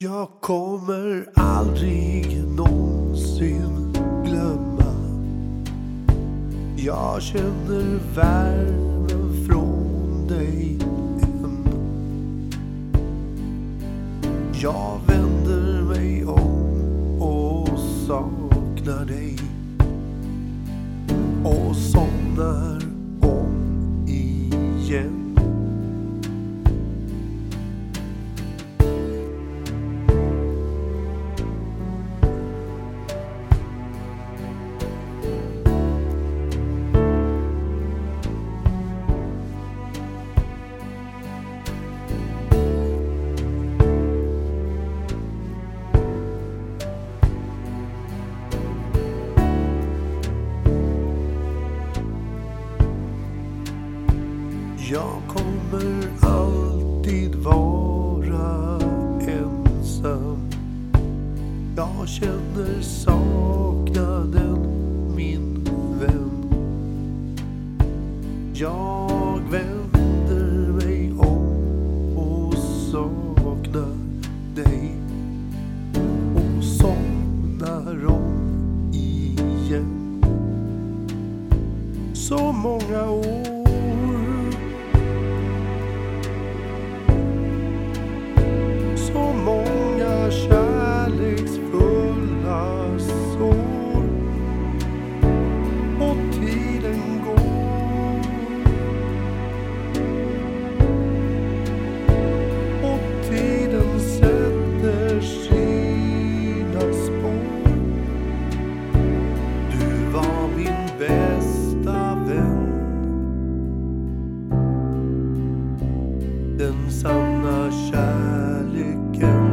Jag kommer aldrig någonsin glömma. Jag känner värmen från dig än Jag vänder mig om och saknar dig. Jag kommer alltid vara ensam. Jag känner saknaden min vän. Jag vänder mig om och saknar dig. Och somnar om igen. Så många år sanna kärleken.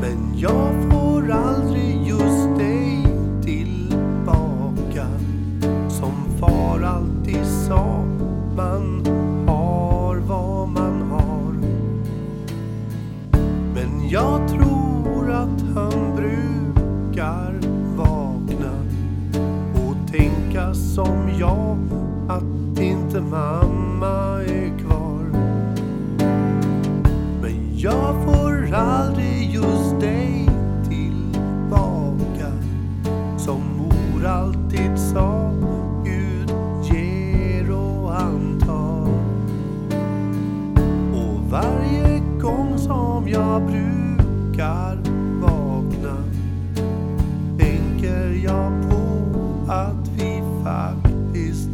Men jag får aldrig just dig tillbaka Som far alltid sa. Som jag att inte mamma är kvar. Men jag får aldrig just dig tillbaka som mor alltid sa Gud ger och han tar. Och varje gång som jag brukar vakna is